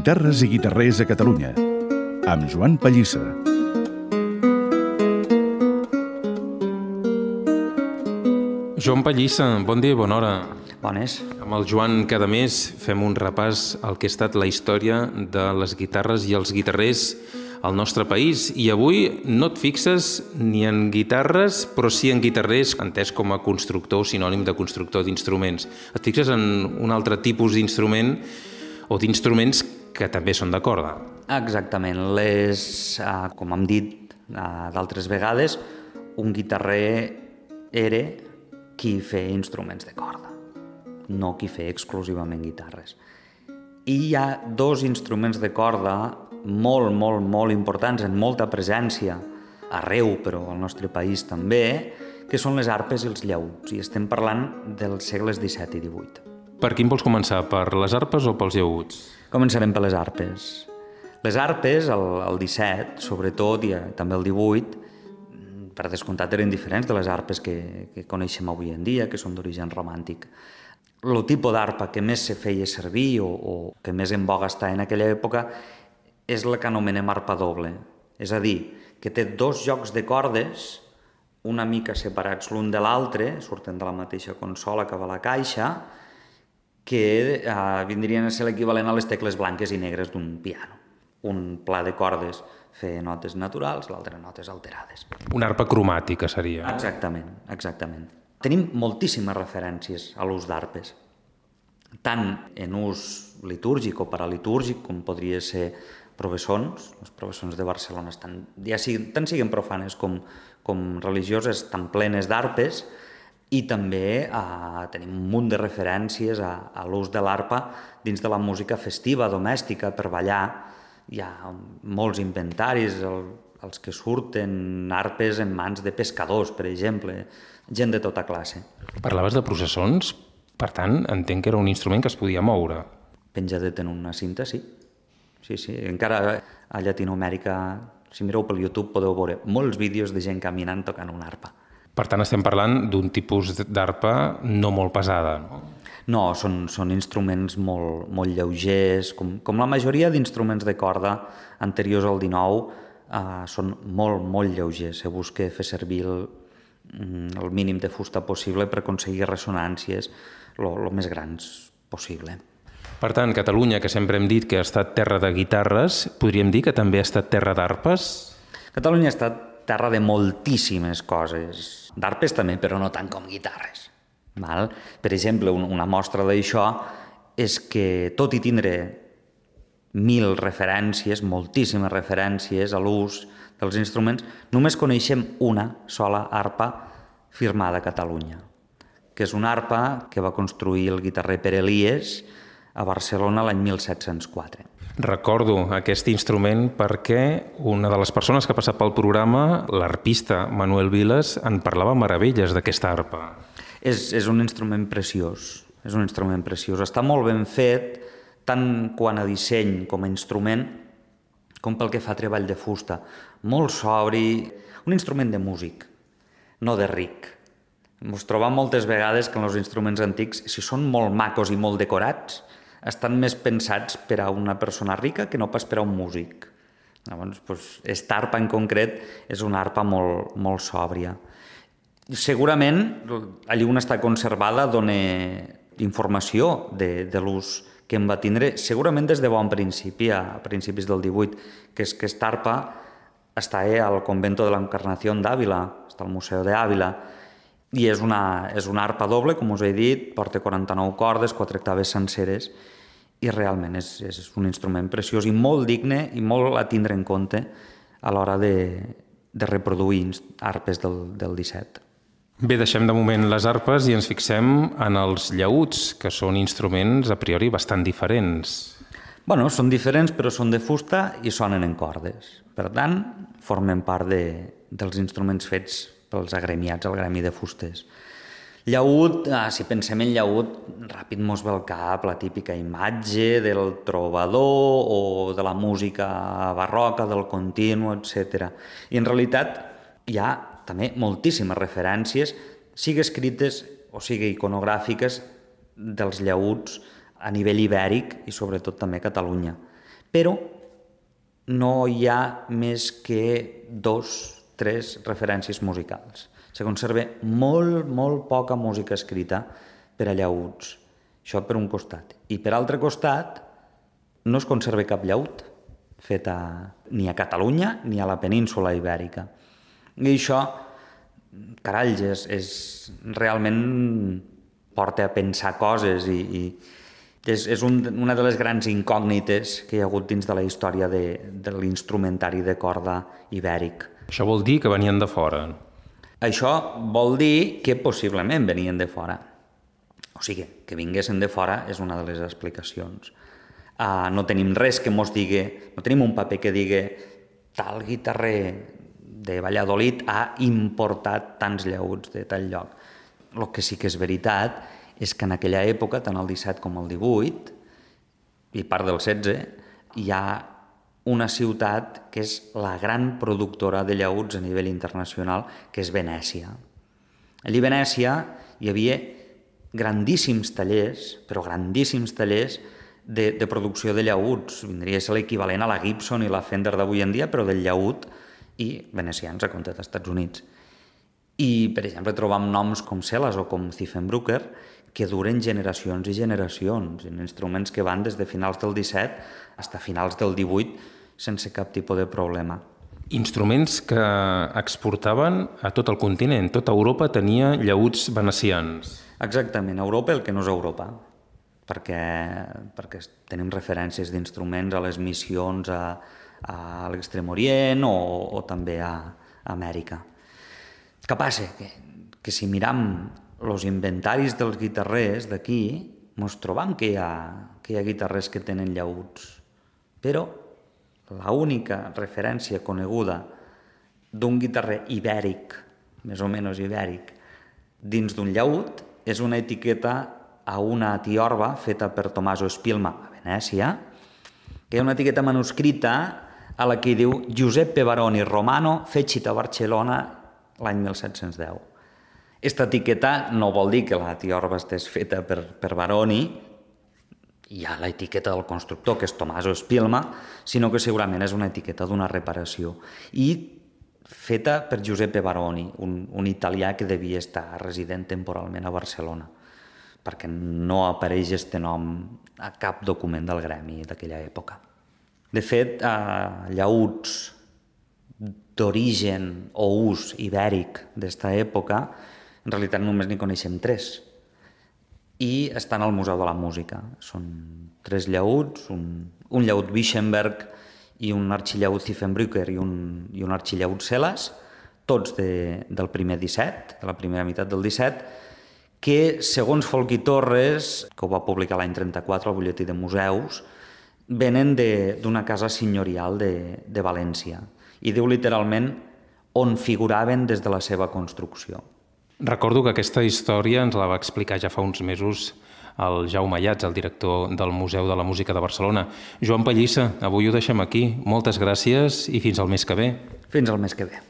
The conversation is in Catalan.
Guitarres i guitarrers a Catalunya, amb Joan Pallissa. Joan Pallissa, bon dia i bona hora. Bones. Amb el Joan cada mes fem un repàs al que ha estat la història de les guitarres i els guitarrers al nostre país i avui no et fixes ni en guitarres però sí en guitarrers entès com a constructor, sinònim de constructor d'instruments. Et fixes en un altre tipus d'instrument o d'instruments que també són de corda. Exactament. Les, eh, com hem dit eh, d'altres vegades, un guitarrer era qui feia instruments de corda, no qui feia exclusivament guitarres. I hi ha dos instruments de corda molt, molt, molt importants, en molta presència, arreu, però al nostre país també, que són les arpes i els llauts, i estem parlant dels segles XVII i XVIII. Per quin vols començar? Per les arpes o pels llauts? Començarem per les arpes. Les arpes, el, el 17, sobretot, i eh, també el 18, per descomptat eren diferents de les arpes que, que coneixem avui en dia, que són d'origen romàntic. El tipus d'arpa que més se feia servir o, o que més en boga està en aquella època és la que anomenem arpa doble. És a dir, que té dos jocs de cordes una mica separats l'un de l'altre, surten de la mateixa consola que va la caixa, que eh, vindrien a ser l'equivalent a les tecles blanques i negres d'un piano. Un pla de cordes fer notes naturals, l'altre notes alterades. Una arpa cromàtica seria. Exactament, exactament. Tenim moltíssimes referències a l'ús d'arpes, tant en ús litúrgic o paralitúrgic, com podria ser professons, les professons de Barcelona estan, ja siguin, tant siguin profanes com, com religioses, estan plenes d'arpes, i també eh, tenim un munt de referències a, a l'ús de l'arpa dins de la música festiva, domèstica, per ballar. Hi ha molts inventaris, el, els que surten arpes en mans de pescadors, per exemple, gent de tota classe. Parlaves de processons, per tant, entenc que era un instrument que es podia moure. Penjadet en una cinta, sí. Sí, sí. Encara a Llatinoamèrica, si mireu pel YouTube, podeu veure molts vídeos de gent caminant tocant una arpa. Per tant, estem parlant d'un tipus d'arpa no molt pesada, no? No, són, són instruments molt, molt lleugers, com, com la majoria d'instruments de corda anteriors al 19, eh, són molt, molt lleugers. Se busca fer servir el, mm, el mínim de fusta possible per aconseguir ressonàncies el més grans possible. Per tant, Catalunya, que sempre hem dit que ha estat terra de guitarres, podríem dir que també ha estat terra d'arpes? Catalunya ha estat terra de moltíssimes coses. D'arpes també, però no tant com guitarres. Val? Per exemple, una mostra d'això és que tot i tindre mil referències, moltíssimes referències a l'ús dels instruments, només coneixem una sola arpa firmada a Catalunya, que és una arpa que va construir el guitarrer Pere Elies a Barcelona l'any 1704. Recordo aquest instrument perquè una de les persones que ha passat pel programa, l'arpista Manuel Viles, en parlava meravelles d'aquesta arpa. És, és un instrument preciós, és un instrument preciós. Està molt ben fet, tant quan a disseny com a instrument, com pel que fa a treball de fusta. Molt sobri, un instrument de músic, no de ric. Ens trobam moltes vegades que en els instruments antics, si són molt macos i molt decorats, estan més pensats per a una persona rica que no pas per a un músic. Llavors, doncs, esta arpa en concret és una arpa molt, molt sòbria. Segurament, allí on està conservada dona informació de, de l'ús que en va tindre, segurament des de bon principi, a principis del 18, que és que esta arpa està al convento de l'Encarnació d'Àvila, està al Museu d'Àvila, i és una, és una arpa doble, com us he dit, porta 49 cordes, quatre octaves senceres, i realment és, és un instrument preciós i molt digne i molt a tindre en compte a l'hora de, de reproduir arpes del, del 17. Bé, deixem de moment les arpes i ens fixem en els llauts, que són instruments a priori bastant diferents. Bueno, són diferents, però són de fusta i sonen en cordes. Per tant, formen part de, dels instruments fets pels agremiats al gremi de fustes. Llaüt, ah, si pensem en llaüt, ràpid mos ve al cap la típica imatge del trobador o de la música barroca, del continu, etc. I en realitat hi ha també moltíssimes referències, sigui escrites o sigui iconogràfiques, dels llaüts a nivell ibèric i sobretot també a Catalunya. però no hi ha més que dos, tres referències musicals. Se conserva molt, molt poca música escrita per a llauts. Això per un costat. I per altre costat, no es conserva cap llaut feta ni a Catalunya ni a la península ibèrica. I això, carai, és, és realment porta a pensar coses i, i és, és un, una de les grans incògnites que hi ha hagut dins de la història de, de l'instrumentari de corda ibèric. Això vol dir que venien de fora. Això vol dir que possiblement venien de fora. O sigui, que vinguessin de fora és una de les explicacions. Uh, no tenim res que mos digui, no tenim un paper que digui tal guitarrer de Valladolid ha importat tants llauts de tal lloc. El que sí que és veritat és que en aquella època, tant el 17 com el 18, i part del 16, hi ha una ciutat que és la gran productora de llauts a nivell internacional, que és Venècia. Allí a Venècia hi havia grandíssims tallers, però grandíssims tallers de, de producció de llauts. Vindria a ser l'equivalent a la Gibson i la Fender d'avui en dia, però del llaut i venecians a compte dels Estats Units. I, per exemple, trobam noms com Celas o com Ziffenbrucker que duren generacions i generacions, en instruments que van des de finals del 17 fins a finals del 18 sense cap tipus de problema. Instruments que exportaven a tot el continent. Tota Europa tenia llauts venecians. Exactament, Europa el que no és Europa, perquè, perquè tenim referències d'instruments a les missions a, a l'Extrem Orient o, o també a, a Amèrica. Què passa? Que, que si miram els inventaris dels guitarrers d'aquí, ens trobam que hi, ha, que hi ha guitarrers que tenen llauts, però la única referència coneguda d'un guitarrer ibèric, més o menys ibèric, dins d'un llaut, és una etiqueta a una tiorba feta per Tommaso Spilma a Venècia, que és una etiqueta manuscrita a la que diu Giuseppe Baroni Romano, fecit a Barcelona l'any 1710. Esta etiqueta no vol dir que la tiorba estés feta per, per Baroni, hi ha l'etiqueta del constructor, que és Tommaso Spilma, sinó que segurament és una etiqueta d'una reparació. I feta per Giuseppe Baroni, un, un italià que devia estar resident temporalment a Barcelona, perquè no apareix este nom a cap document del gremi d'aquella època. De fet, eh, llauts d'origen o ús ibèric d'esta època en realitat només n'hi coneixem tres. I estan al Museu de la Música. Són tres llauts, un, un llaut Wischenberg i un arxillaut Ziffenbrücker i un, i un arxillaut Celas, tots de, del primer 17, de la primera meitat del 17, que, segons Folqui Torres, que ho va publicar l'any 34 al butlletí de museus, venen d'una casa senyorial de, de València. I diu literalment on figuraven des de la seva construcció. Recordo que aquesta història ens la va explicar ja fa uns mesos el Jaume Ayats, el director del Museu de la Música de Barcelona. Joan Pallissa, avui ho deixem aquí. Moltes gràcies i fins al mes que ve. Fins al mes que ve.